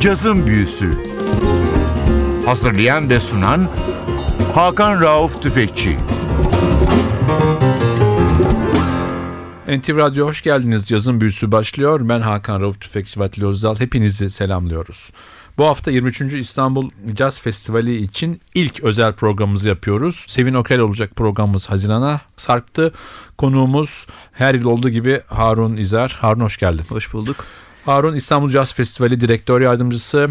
Cazın Büyüsü Hazırlayan ve sunan Hakan Rauf Tüfekçi NTV Radyo hoş geldiniz. Cazın Büyüsü başlıyor. Ben Hakan Rauf Tüfekçi Vatili Özdal. Hepinizi selamlıyoruz. Bu hafta 23. İstanbul Caz Festivali için ilk özel programımızı yapıyoruz. Sevin Okel olacak programımız Haziran'a sarktı. Konuğumuz her yıl olduğu gibi Harun İzer. Harun hoş geldin. Hoş bulduk. Harun İstanbul Caz Festivali direktör yardımcısı.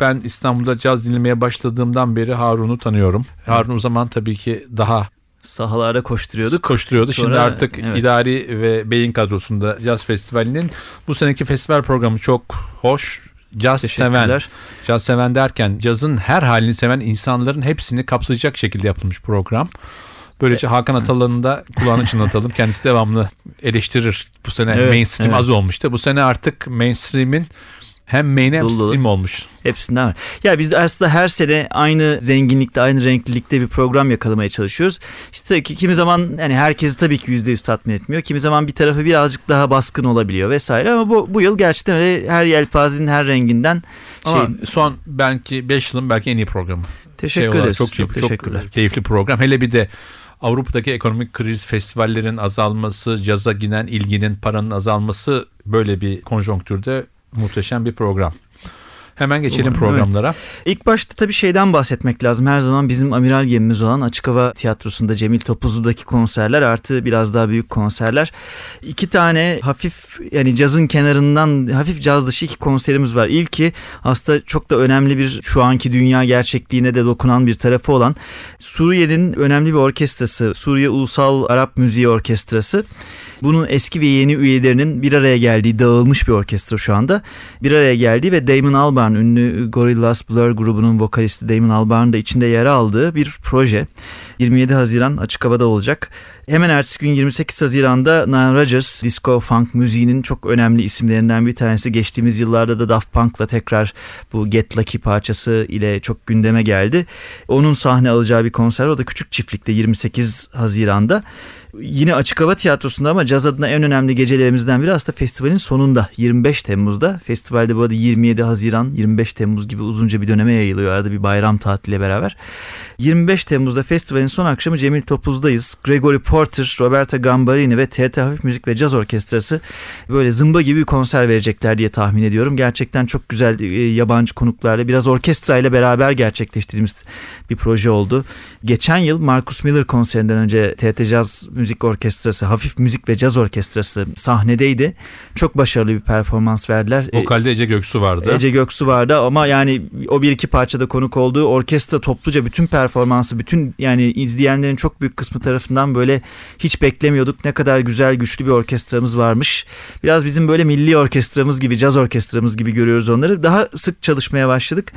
Ben İstanbul'da caz dinlemeye başladığımdan beri Harun'u tanıyorum. Harun o zaman tabii ki daha sahalarda koşturuyorduk. Koşturuyordu. Sonra, Şimdi artık evet. idari ve beyin kadrosunda Caz Festivali'nin bu seneki festival programı çok hoş. Caz seven, caz seven derken cazın her halini seven insanların hepsini kapsayacak şekilde yapılmış program. Böylece Hakan Atalan'ın da kulağını çınlatalım. Kendisi devamlı eleştirir. Bu sene evet, mainstream evet. az olmuştu. Bu sene artık mainstream'in hem main hem stream olmuş. Hepsinden var. Ya biz aslında her sene aynı zenginlikte, aynı renklilikte bir program yakalamaya çalışıyoruz. İşte ki, kimi zaman yani herkesi tabii ki yüzde yüz tatmin etmiyor. Kimi zaman bir tarafı birazcık daha baskın olabiliyor vesaire. Ama bu, bu yıl gerçekten öyle her yelpazenin her renginden Ama şey... son belki 5 yılın belki en iyi programı. Teşekkür şey ederiz. Çok, çok, çok teşekkürler. Çok keyifli program. Hele bir de Avrupa'daki ekonomik kriz, festivallerin azalması, caza giden ilginin, paranın azalması böyle bir konjonktürde muhteşem bir program. Hemen geçelim programlara. Evet. İlk başta tabii şeyden bahsetmek lazım. Her zaman bizim amiral gemimiz olan Açık Hava Tiyatrosu'nda Cemil Topuzlu'daki konserler artı biraz daha büyük konserler. İki tane hafif yani cazın kenarından hafif caz dışı iki konserimiz var. İlki aslında çok da önemli bir şu anki dünya gerçekliğine de dokunan bir tarafı olan Suriye'nin önemli bir orkestrası. Suriye Ulusal Arap Müziği Orkestrası. Bunun eski ve yeni üyelerinin bir araya geldiği dağılmış bir orkestra şu anda. Bir araya geldiği ve Damon Albarn ünlü Gorillaz Blur grubunun vokalisti Damon Albarn da içinde yer aldığı bir proje. 27 Haziran açık havada olacak. Hemen ertesi gün 28 Haziran'da Nile Rodgers disco funk müziğinin çok önemli isimlerinden bir tanesi. Geçtiğimiz yıllarda da Daft Punk'la tekrar bu Get Lucky parçası ile çok gündeme geldi. Onun sahne alacağı bir konser o da Küçük Çiftlik'te 28 Haziran'da. Yine Açık Hava Tiyatrosu'nda ama caz adına en önemli gecelerimizden biri aslında festivalin sonunda 25 Temmuz'da. Festivalde bu arada 27 Haziran 25 Temmuz gibi uzunca bir döneme yayılıyor arada bir bayram tatiliyle beraber. 25 Temmuz'da festivalin son akşamı Cemil Topuz'dayız. Gregory Porter, Roberta Gambarini ve TRT Hafif Müzik ve Caz Orkestrası böyle zımba gibi bir konser verecekler diye tahmin ediyorum. Gerçekten çok güzel e, yabancı konuklarla biraz orkestra ile beraber gerçekleştirdiğimiz bir proje oldu. Geçen yıl Marcus Miller konserinden önce TRT Caz Müzik Orkestrası, Hafif Müzik ve Caz Orkestrası sahnedeydi. Çok başarılı bir performans verdiler. E, Vokalde Ece Göksu vardı. Ece Göksu vardı ama yani o bir iki parçada konuk olduğu orkestra topluca bütün performansı, bütün yani izleyenlerin çok büyük kısmı tarafından böyle hiç beklemiyorduk. Ne kadar güzel, güçlü bir orkestramız varmış. Biraz bizim böyle milli orkestramız gibi, caz orkestramız gibi görüyoruz onları. Daha sık çalışmaya başladık.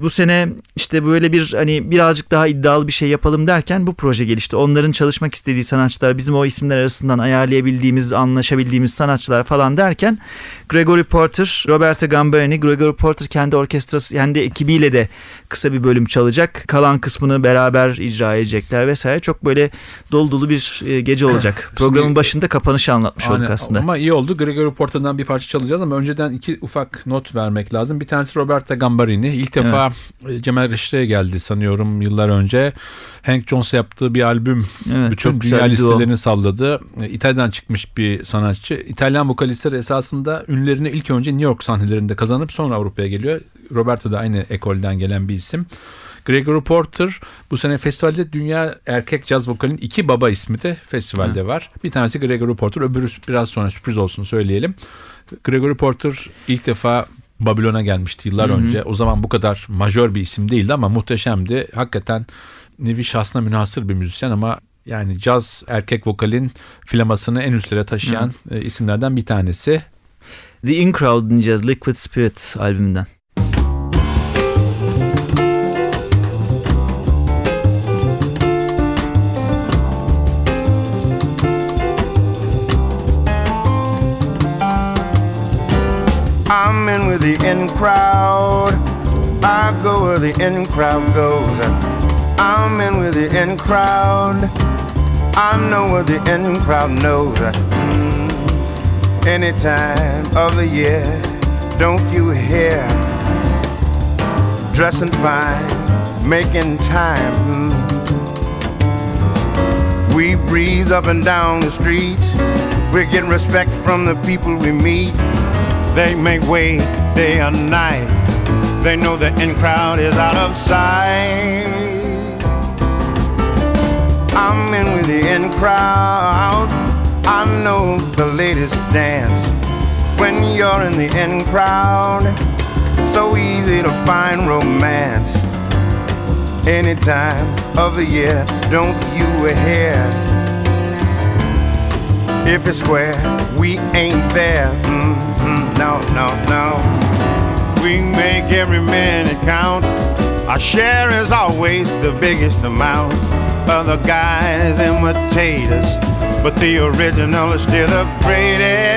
Bu sene işte böyle bir hani birazcık daha iddialı bir şey yapalım derken bu proje gelişti. Onların çalışmak istediği sanatçılar, bizim o isimler arasından ayarlayabildiğimiz, anlaşabildiğimiz sanatçılar falan derken Gregory Porter, Roberta Gambarini, Gregory Porter kendi orkestrası, kendi ekibiyle de kısa bir bölüm çalacak. Kalan kısmını beraber icra edecekler vesaire. Çok böyle dolu dolu bir e, gece olacak. Programın Şimdi, başında kapanışı anlatmış aynen, olduk aslında. Ama iyi oldu. Gregory Porter'dan bir parça çalacağız ama önceden iki ufak not vermek lazım. Bir tanesi Roberta Gambarini. İlk defa evet. Cemal Reşit'e geldi sanıyorum yıllar önce. Hank Jones yaptığı bir albüm evet, bütün dünya listelerini salladı. E, İtalya'dan çıkmış bir sanatçı. İtalyan vokalistler esasında ünlerini ilk önce New York sahnelerinde kazanıp sonra Avrupa'ya geliyor. Roberto da aynı ekolden gelen bir isim. Gregory Porter bu sene festivalde dünya erkek caz vokalinin iki baba ismi de festivalde Hı. var. Bir tanesi Gregory Porter, öbürü biraz sonra sürpriz olsun söyleyelim. Gregory Porter ilk defa Babilon'a gelmişti yıllar Hı-hı. önce. O zaman bu kadar majör bir isim değildi ama muhteşemdi. Hakikaten nevi şahsına münhasır bir müzisyen ama yani caz erkek vokalin flamasını en üstlere taşıyan Hı. isimlerden bir tanesi. The In Crowd dinleyeceğiz Liquid Spirit albümünden. I'm in with the in crowd. I go where the in crowd goes. I'm in with the in crowd. I know where the in crowd knows. Any time of the year, don't you hear dressing fine, making time. We breathe up and down the streets. We're getting respect from the people we meet. They make way day and night. They know the in crowd is out of sight. I'm in with the in crowd. I know the latest dance. When you're in the in crowd, it's so easy to find romance. Any time of the year, don't you hear? If it's square, we ain't there. Mm-hmm. No, no, no. We make every minute count. Our share is always the biggest amount. Other guys imitate us, but the original is still the greatest.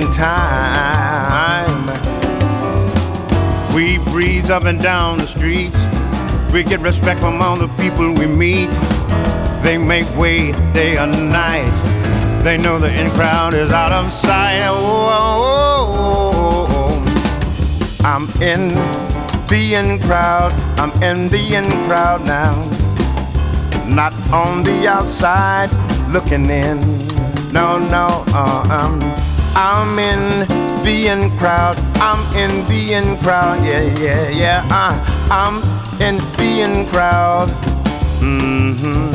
Making time. We breeze up and down the streets. We get respect from all the people we meet. They make way day and night. They know the in crowd is out of sight. Oh, I'm in the in crowd. I'm in the in crowd now. Not on the outside looking in. No, no, uh, um, I'm in the in crowd. I'm in the in crowd. Yeah, yeah, yeah. Uh, I'm in the in crowd. Mm-hmm.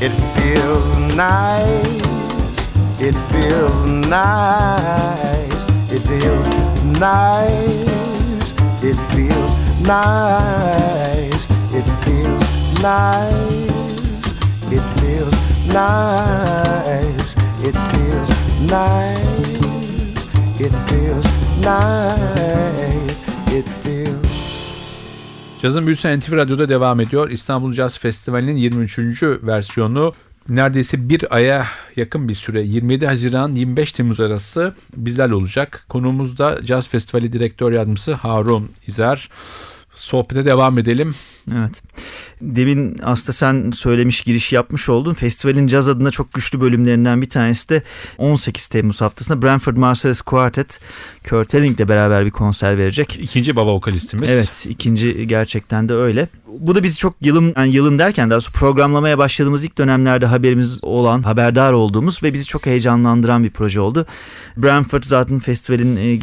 It feels nice. It feels nice. It feels nice. It feels nice. It feels nice. It feels nice. It feels nice. It feels nice. It feels Cazın Büyüsü NTV Radyo'da devam ediyor. İstanbul Caz Festivali'nin 23. versiyonu neredeyse bir aya yakın bir süre 27 Haziran 25 Temmuz arası bizlerle olacak. Konuğumuz da Caz Festivali Direktör Yardımcısı Harun İzer. Sohbete devam edelim. Evet. Demin aslında sen söylemiş giriş yapmış oldun. Festivalin caz adına çok güçlü bölümlerinden bir tanesi de 18 Temmuz haftasında Branford Marsalis Quartet Kurt Elling ile beraber bir konser verecek. İkinci baba vokalistimiz. Evet ikinci gerçekten de öyle. Bu da bizi çok yılın yani yılın derken daha sonra programlamaya başladığımız ilk dönemlerde haberimiz olan, haberdar olduğumuz ve bizi çok heyecanlandıran bir proje oldu. Branford zaten festivalin e,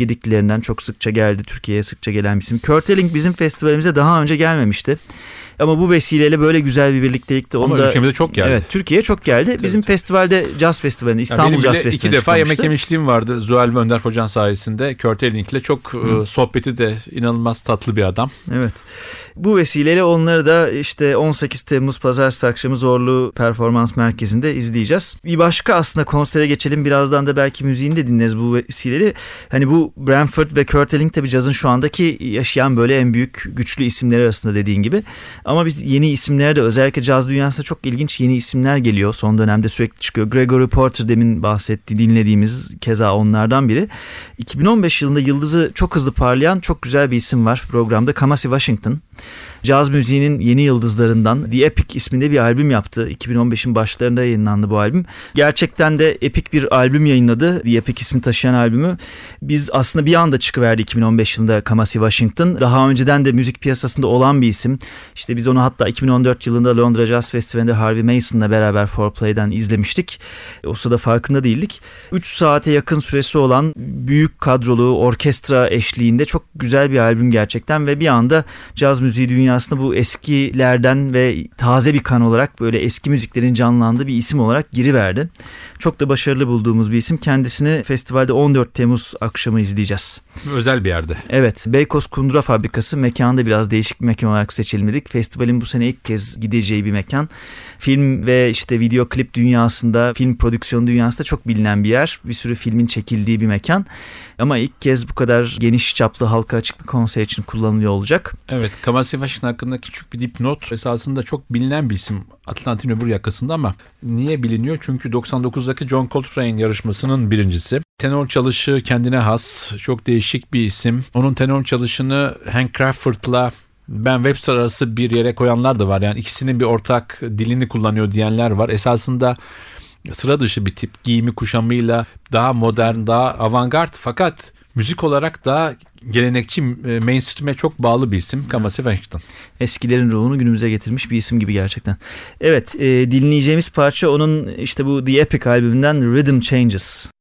çok sıkça geldi. Türkiye'ye sıkça gelen bir isim. Kurt Elling bizim festivalimize daha önce gelmemişti. Ama bu vesileyle böyle güzel bir birliktelikte Ama onu da ülkemize çok geldi. Evet, Türkiye'ye çok geldi. Bizim festivalde Caz Festivali'nde İstanbul benim Caz bile Festivali'ne iki defa yemek çıkmıştı. yemişliğim vardı Zuhal ve Önder Focan sayesinde. Kurt Elling'le çok e, sohbeti de inanılmaz tatlı bir adam. Evet. Bu vesileyle onları da işte 18 Temmuz Pazartesi akşamı Zorlu Performans Merkezi'nde izleyeceğiz. Bir başka aslında konsere geçelim. Birazdan da belki müziğini de dinleriz bu vesileyle. Hani bu Branford ve Kurt Elling tabii cazın şu andaki yaşayan böyle en büyük güçlü isimleri arasında dediğin gibi. Ama biz yeni isimlere de özellikle caz dünyasında çok ilginç yeni isimler geliyor. Son dönemde sürekli çıkıyor. Gregory Porter demin bahsetti dinlediğimiz keza onlardan biri. 2015 yılında yıldızı çok hızlı parlayan çok güzel bir isim var programda. Kamasi Washington. Caz müziğinin yeni yıldızlarından The Epic isminde bir albüm yaptı. 2015'in başlarında yayınlandı bu albüm. Gerçekten de epik bir albüm yayınladı. The Epic ismi taşıyan albümü. Biz aslında bir anda çıkıverdi 2015 yılında Kamasi Washington. Daha önceden de müzik piyasasında olan bir isim. İşte biz onu hatta 2014 yılında Londra Jazz Festivali'nde Harvey Mason'la beraber Foreplay'den izlemiştik. O sırada farkında değildik. 3 saate yakın süresi olan büyük kadrolu orkestra eşliğinde çok güzel bir albüm gerçekten ve bir anda caz müziği dünyasında bu eskilerden ve taze bir kan olarak böyle eski müziklerin canlandığı bir isim olarak giriverdi. Çok da başarılı bulduğumuz bir isim. Kendisini festivalde 14 Temmuz akşamı izleyeceğiz. Özel bir yerde. Evet Beykoz Kundura Fabrikası mekanda biraz değişik bir mekan olarak seçilmedik. Festivalin bu sene ilk kez gideceği bir mekan. Film ve işte video klip dünyasında, film prodüksiyon dünyasında çok bilinen bir yer. Bir sürü filmin çekildiği bir mekan. Ama ilk kez bu kadar geniş çaplı halka açık bir konser için kullanılıyor olacak. Evet, Kamasi Washington hakkında küçük bir dipnot. Esasında çok bilinen bir isim Atlantin öbür yakasında ama niye biliniyor? Çünkü 99'daki John Coltrane yarışmasının birincisi. Tenor çalışı kendine has, çok değişik bir isim. Onun tenor çalışını Hank Crawford'la ben Webster arası bir yere koyanlar da var. Yani ikisinin bir ortak dilini kullanıyor diyenler var. Esasında sıra dışı bir tip giyimi kuşamıyla daha modern, daha avantgard fakat müzik olarak daha gelenekçi e, mainstream'e çok bağlı bir isim Kamasi Washington. Eskilerin ruhunu günümüze getirmiş bir isim gibi gerçekten. Evet e, dinleyeceğimiz parça onun işte bu The Epic albümünden Rhythm Changes.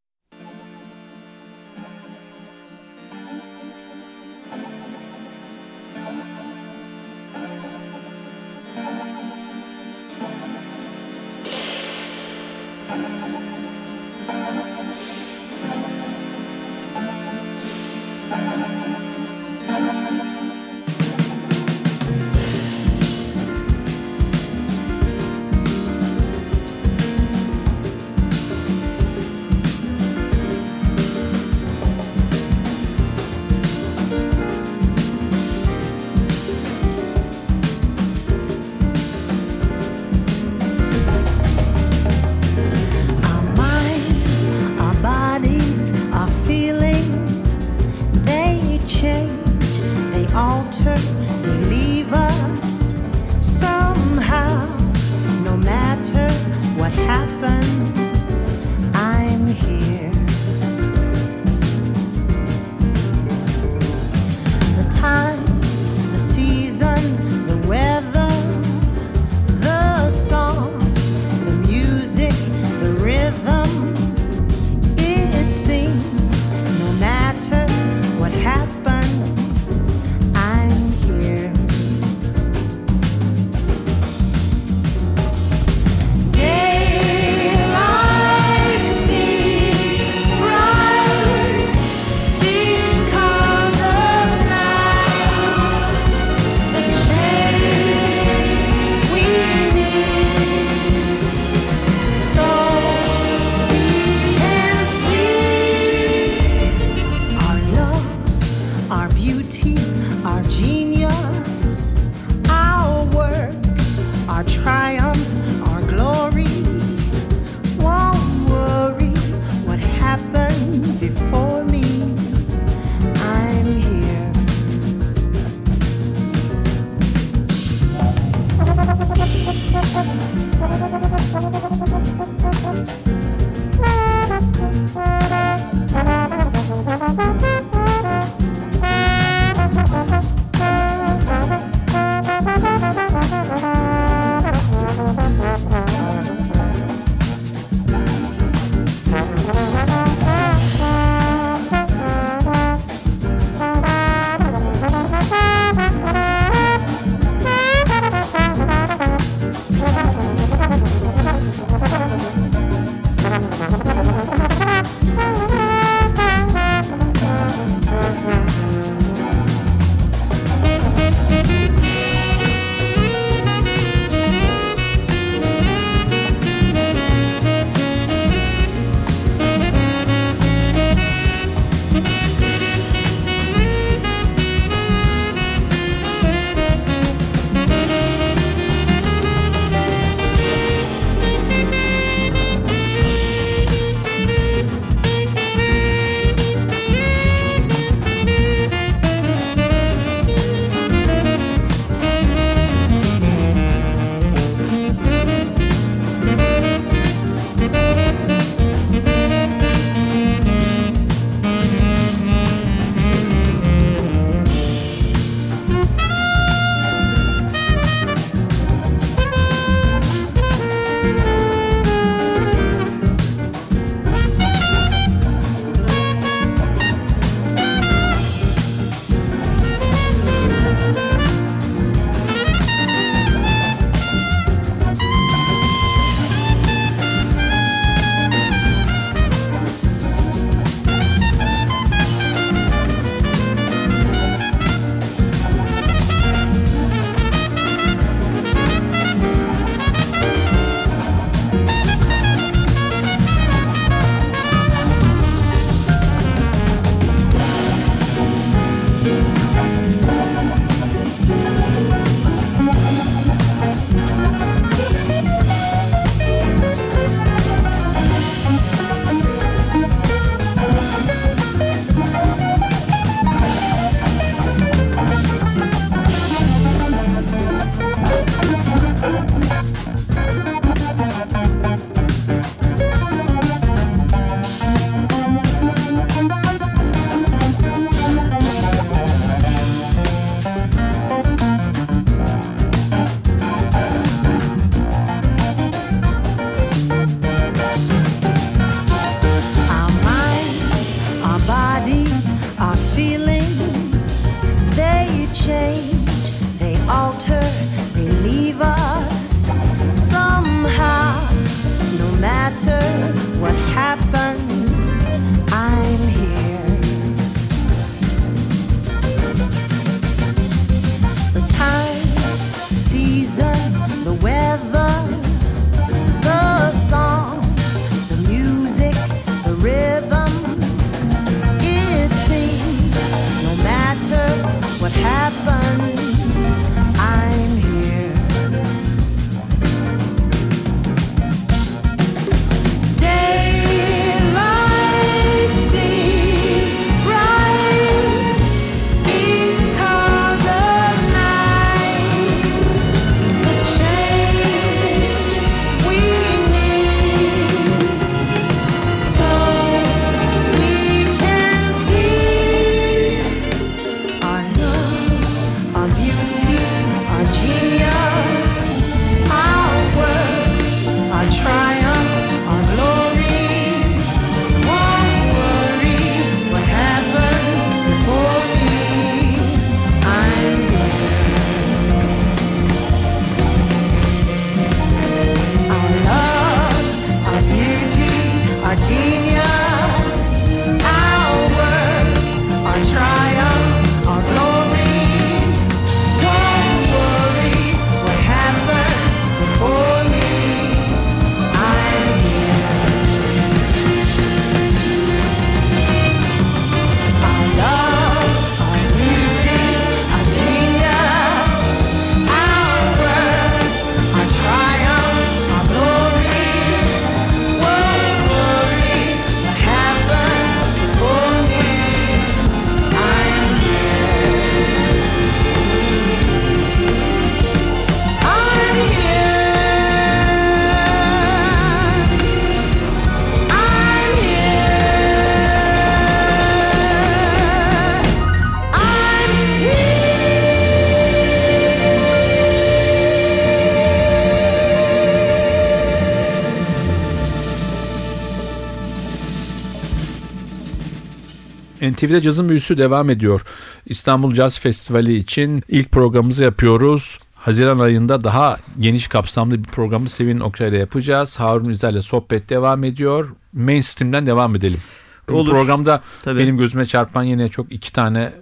NTV'de cazın büyüsü devam ediyor. İstanbul Caz Festivali için ilk programımızı yapıyoruz. Haziran ayında daha geniş kapsamlı bir programı Sevin Oktay ile yapacağız. Harun İzel ile sohbet devam ediyor. Mainstream'den devam edelim. Bu Olur. programda Tabii. benim gözüme çarpan yine çok iki tane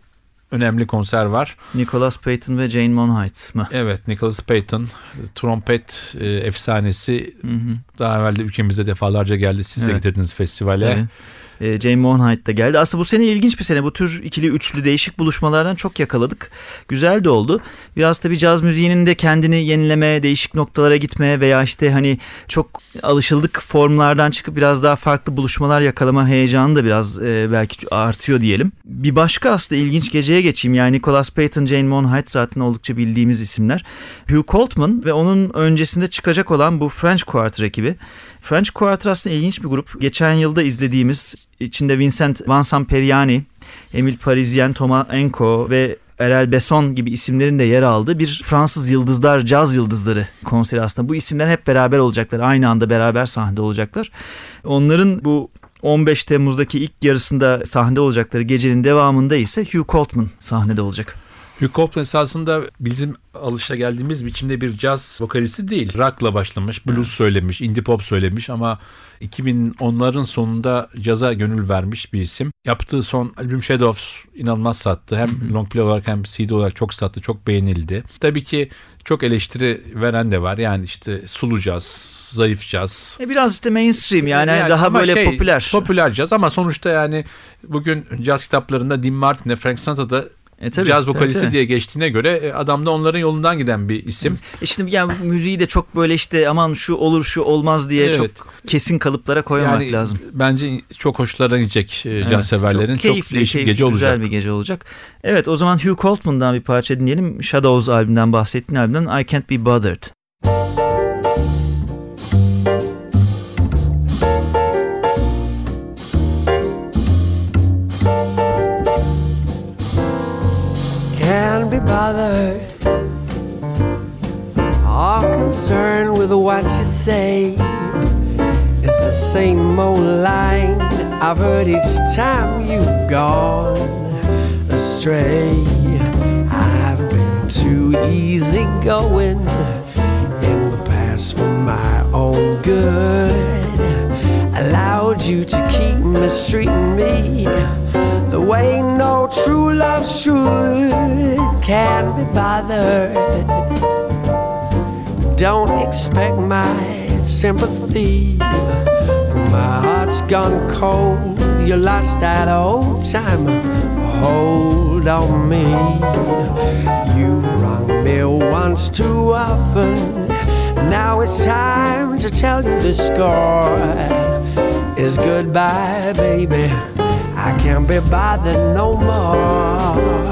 önemli konser var. Nicholas Payton ve Jane Monheit mı? Evet Nicholas Payton trompet e, efsanesi Hı hı. daha evvel de ülkemize defalarca geldi. Siz de Evet. getirdiniz festivale. Tabii. Ee, Jane Monheit de geldi. Aslında bu sene ilginç bir sene. Bu tür ikili üçlü değişik buluşmalardan çok yakaladık. Güzel de oldu. Biraz tabii caz müziğinin de kendini yenileme, değişik noktalara gitmeye veya işte hani çok alışıldık formlardan çıkıp biraz daha farklı buluşmalar yakalama heyecanı da biraz e, belki artıyor diyelim. Bir başka aslında ilginç geceye geçeyim. Yani Nicholas Payton, Jane Monheit zaten oldukça bildiğimiz isimler. Hugh Coltman ve onun öncesinde çıkacak olan bu French Quarter ekibi. French Quarter aslında ilginç bir grup. Geçen yılda izlediğimiz içinde Vincent Van Samperiani, Emile Parisien, Thomas Enko ve Erel Besson gibi isimlerin de yer aldığı bir Fransız yıldızlar, caz yıldızları konseri aslında. Bu isimler hep beraber olacaklar. Aynı anda beraber sahnede olacaklar. Onların bu 15 Temmuz'daki ilk yarısında sahnede olacakları gecenin devamında ise Hugh Coltman sahnede olacak. Hugh Coltrane esasında bizim alışa geldiğimiz biçimde bir caz vokalisti değil. Rock'la başlamış, blues söylemiş, indie pop söylemiş ama 2010'ların sonunda caza gönül vermiş bir isim. Yaptığı son albüm Shadows inanılmaz sattı. Hem long play olarak hem CD olarak çok sattı, çok beğenildi. Tabii ki çok eleştiri veren de var. Yani işte sulu caz, zayıf caz. E biraz işte mainstream yani, Yani daha böyle şey, popüler. Popüler caz ama sonuçta yani bugün caz kitaplarında Dean Martin'e, Frank Sinatra'da E tabii, caz tabii, vokalisti tabii. diye geçtiğine göre e, adam da onların yolundan giden bir isim. E Şimdi yani müziği de çok böyle işte aman şu olur şu olmaz diye Evet. çok kesin kalıplara koymamak Yani lazım. bence çok hoşlarına gidecek e, Evet, caz severlerin. Çok, keyifli, değişik bir keyifli, gece güzel olacak. bir gece olacak. Evet o zaman Hugh Coltman'dan bir parça dinleyelim. Shadows albümünden bahsettiğin albümden I Can't Be Bothered. Say. It's the same old line I've heard each time you've gone astray. I've been too easy going in the past for my own good. Allowed you to keep mistreating me the way no true love should. Can't be bothered. Don't expect my sympathy. My heart's gone cold. You lost that old time. Hold on me. You've wronged me once too often. Now it's time to tell you the score is goodbye, baby. I can't be bothered no more.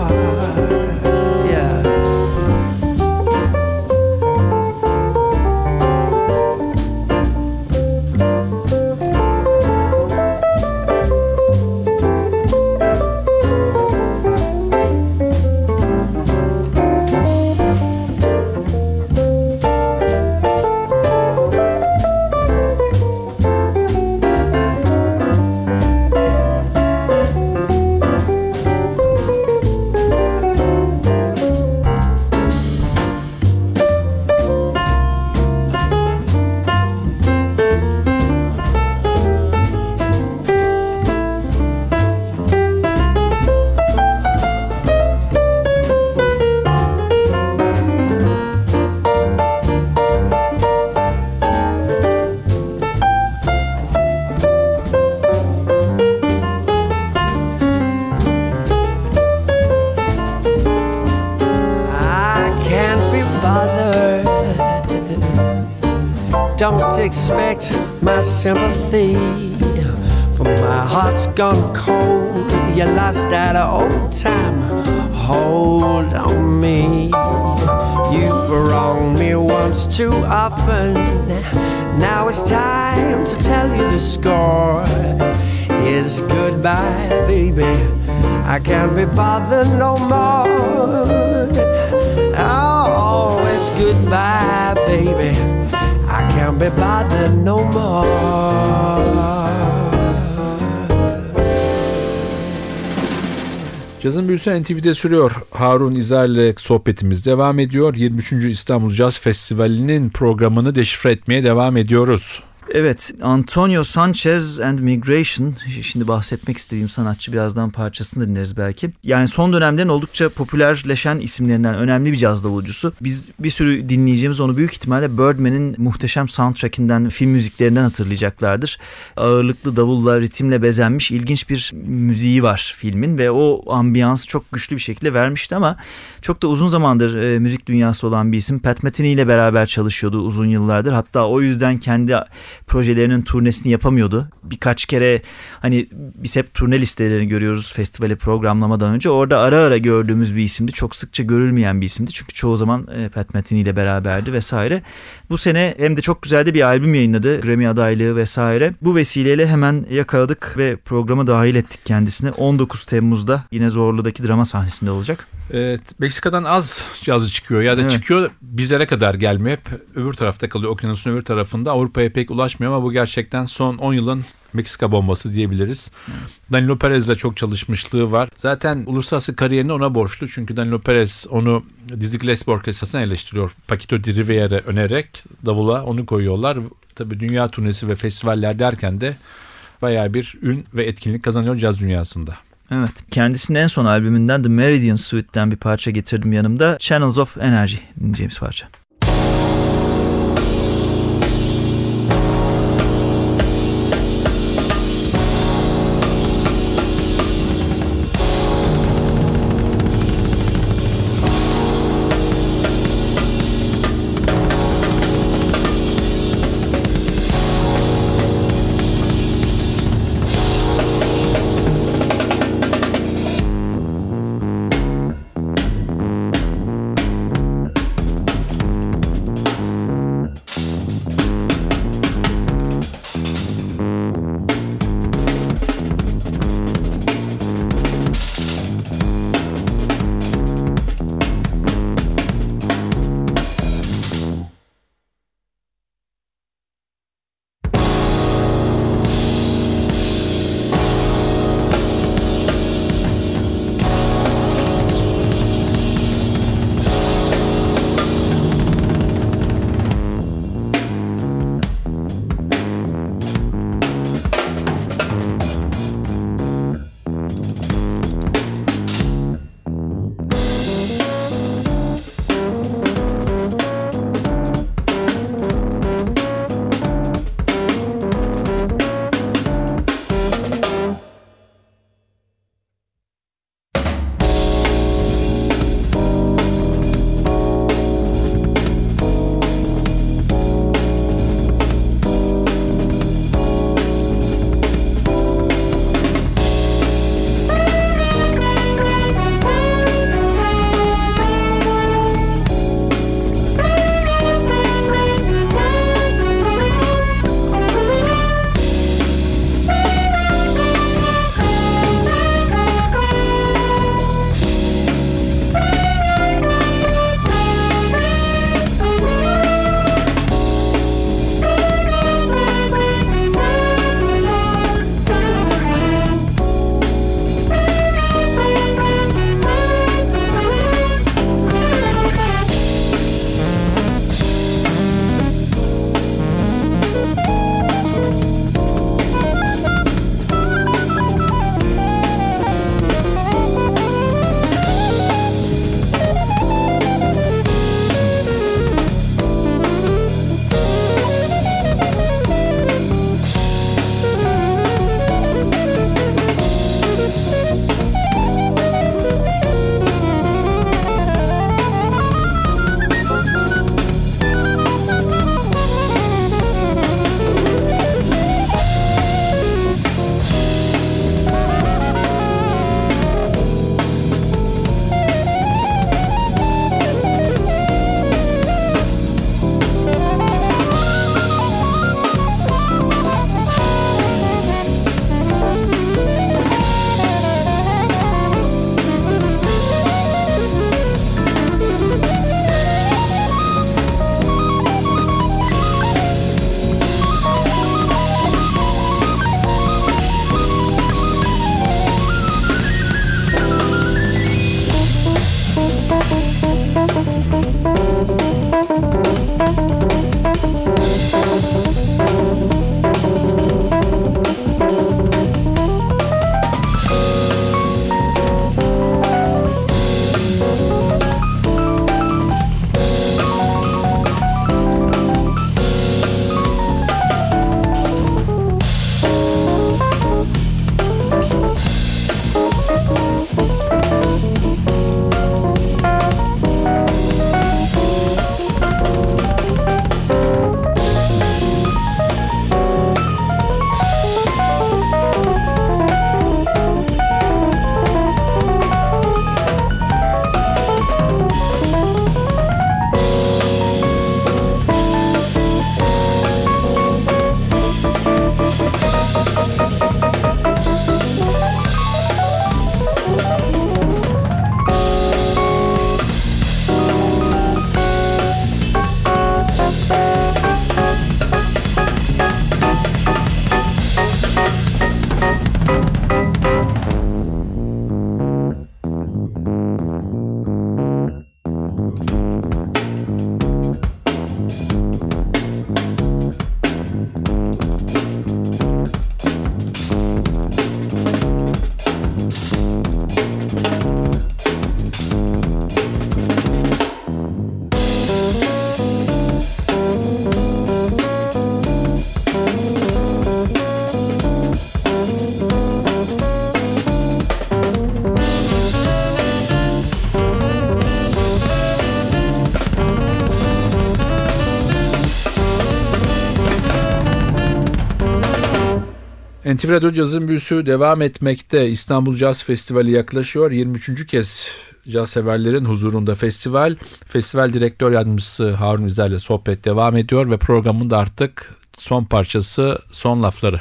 Don't expect my sympathy. For my heart's gone cold. You lost that old time. Hold on me. You wronged me once too often. Now it's time to tell you the score. Is goodbye, baby. I can't be bothered no more. Oh, it's goodbye, baby. Be bothered no more. Cazın Büyüsü NTV'de sürüyor. Harun İzer ile sohbetimiz devam ediyor. 23. İstanbul Caz Festivali'nin programını deşifre etmeye devam ediyoruz. Evet, Antonio Sanchez and Migration. Şimdi bahsetmek istediğim sanatçı birazdan parçasını dinleriz belki. Yani son dönemlerin oldukça popülerleşen isimlerinden önemli bir caz davulcusu. Biz bir sürü dinleyeceğimiz onu büyük ihtimalle Birdman'in muhteşem soundtrackinden, film müziklerinden hatırlayacaklardır. Ağırlıklı davulla, ritimle bezenmiş ilginç bir müziği var filmin ve o ambiyans çok güçlü bir şekilde vermişti ama çok da uzun zamandır e, müzik dünyası olan bir isim. Pat Metheny ile beraber çalışıyordu uzun yıllardır. Hatta o yüzden kendi projelerinin turnesini yapamıyordu. Birkaç kere hani biz hep turne listelerini görüyoruz festivali programlamadan önce. Orada ara ara gördüğümüz bir isimdi. Çok sıkça görülmeyen bir isimdi. Çünkü çoğu zaman e, Pat Metheny ile beraberdi vesaire. Bu sene hem de çok güzel de bir albüm yayınladı. Grammy adaylığı vesaire. Bu vesileyle hemen yakaladık ve programa dahil ettik kendisini. 19 Temmuz'da yine Zorlu'daki drama sahnesinde olacak. Evet, Meksika'dan az cazı çıkıyor ya da evet. çıkıyor bizlere kadar gelmiyor. Hep öbür tarafta kalıyor. Okyanusun öbür tarafında. Avrupa'ya pek ulaşmıyor ama bu gerçekten son 10 yılın Meksika bombası diyebiliriz. Evet. Danilo Perez'le çok çalışmışlığı var. Zaten uluslararası kariyerini ona borçlu. Çünkü Danilo Perez onu Dizzy Gillespie Orkestrası'na eleştiriyor. Paquito de Rivera önererek davula onu koyuyorlar. Tabii dünya turnesi ve festivaller derken de bayağı bir ün ve etkinlik kazanıyor caz dünyasında. Evet. Kendisinin en son albümünden The Meridian Suite'den bir parça getirdim yanımda. Channels of Energy dinleyeceğimiz parça. NTV Radyo Caz'ın büyüsü devam etmekte. İstanbul Caz Festivali yaklaşıyor. 23. kez caz severlerin huzurunda festival. Festival direktör yardımcısı Harun İzer ile sohbet devam ediyor ve programın da artık son parçası son lafları.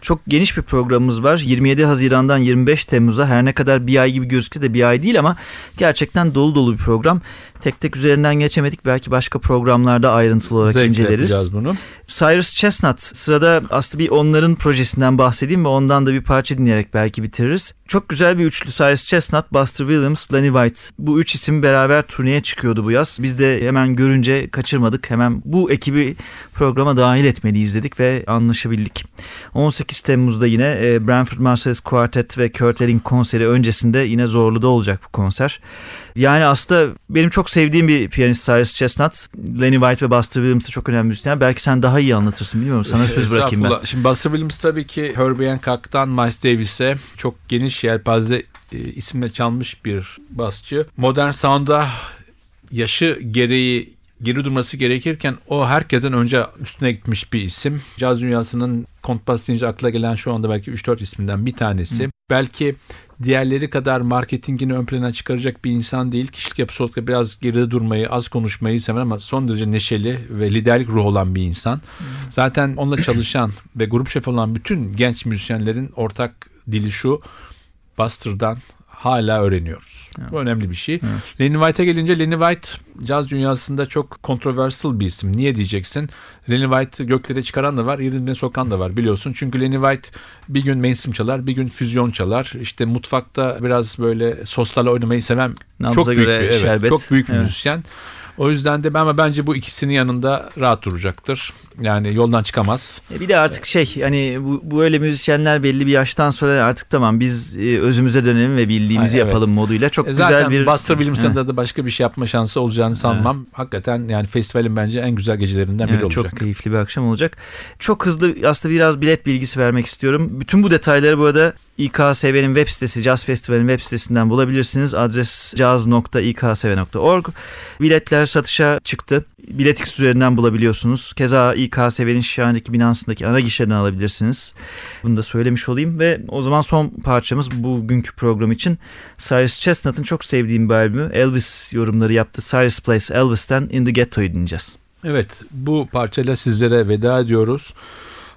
Çok geniş bir programımız var. 27 Haziran'dan 25 Temmuz'a her ne kadar bir ay gibi gözükse de bir ay değil ama gerçekten dolu dolu bir program. Tek tek üzerinden geçemedik. Belki başka programlarda ayrıntılı olarak Zevkle inceleriz. bunu. Cyrus Chestnut sırada aslında bir onların projesinden bahsedeyim ve ondan da bir parça dinleyerek belki bitiririz. Çok güzel bir üçlü Cyrus Chestnut, Buster Williams, Lenny White. Bu üç isim beraber turneye çıkıyordu bu yaz. Biz de hemen görünce kaçırmadık. Hemen bu ekibi programa dahil etmeliyiz dedik ve anlaşabildik. 18 Temmuz'da yine e, Branford Marsalis Quartet ve Kurt Elling konseri öncesinde yine Zorlu'da olacak bu konser. Yani aslında benim çok sevdiğim bir piyanist Cyrus Chestnut. Lenny White ve Buster Williams da çok önemli müzisyenler. Belki sen daha iyi anlatırsın bilmiyorum. Sana söz bırakayım ben. Şimdi Buster Williams tabii ki Herbie Hancock'tan Miles Davis'e çok geniş yelpaze e, isimle çalmış bir basçı. Modern sound'a yaşı gereği geri durması gerekirken o herkesten önce üstüne gitmiş bir isim. Caz dünyasının kontrbas deyince akla gelen şu anda belki 3-4 isminden bir tanesi. Belki diğerleri kadar marketingini ön plana çıkaracak bir insan değil. Kişilik yapısı olarak biraz geride durmayı, az konuşmayı seven ama son derece neşeli ve liderlik ruhu olan bir insan. Zaten onunla çalışan ve grup şefi olan bütün genç müzisyenlerin ortak dili şu. Buster'dan hala öğreniyoruz. Bu önemli bir şey. Lenny White'a gelince Lenny White caz dünyasında çok controversial bir isim. Niye diyeceksin? Lenny White göklere çıkaran da var, yerine sokan da var biliyorsun. Çünkü Lenny White bir gün mainstream çalar, bir gün füzyon çalar. İşte mutfakta biraz böyle soslarla oynamayı seven Nabza çok büyük göre bir, evet, şerbet. çok büyük bir Evet. müzisyen. O yüzden de ben bence bu ikisinin yanında rahat duracaktır. Yani yoldan çıkamaz. E Bir de artık şey hani bu, bu öyle müzisyenler belli bir yaştan sonra artık tamam biz e, özümüze dönelim ve bildiğimizi Ay, evet. yapalım moduyla çok E güzel Zaten bir Buster Williams'ın da, başka bir şey yapma şansı olacağını sanmam. Hakikaten yani festivalin bence en güzel gecelerinden biri Evet, olacak. Çok keyifli bir akşam olacak. Çok hızlı aslında biraz bilet bilgisi vermek istiyorum. Bütün bu detayları bu arada İKSV'nin web sitesi, Caz Festivali'nin web sitesinden bulabilirsiniz. Adres caz.iksv.org. Biletler satışa çıktı. Biletix üzerinden bulabiliyorsunuz. Keza İKSV'nin Şahane'deki binasındaki ana gişeden alabilirsiniz. Bunu da söylemiş olayım ve o zaman son parçamız bugünkü program için Cyrus Chestnut'ın çok sevdiğim bir albümü Elvis yorumları yaptı. Cyrus Plays Elvis'ten In The Ghetto'yu dinleyeceğiz. Evet bu parçayla sizlere veda ediyoruz.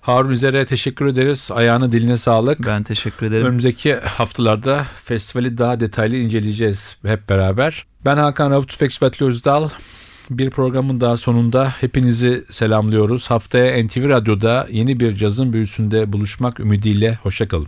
Harun İzer'e teşekkür ederiz. Ayağına diline sağlık. Ben teşekkür ederim. Önümüzdeki haftalarda festivali daha detaylı inceleyeceğiz hep beraber. Ben Hakan Rauf Tüfek Svetli Özdal. Bir programın daha sonunda hepinizi selamlıyoruz. Haftaya NTV Radyo'da yeni bir cazın büyüsünde buluşmak ümidiyle. Hoşçakalın.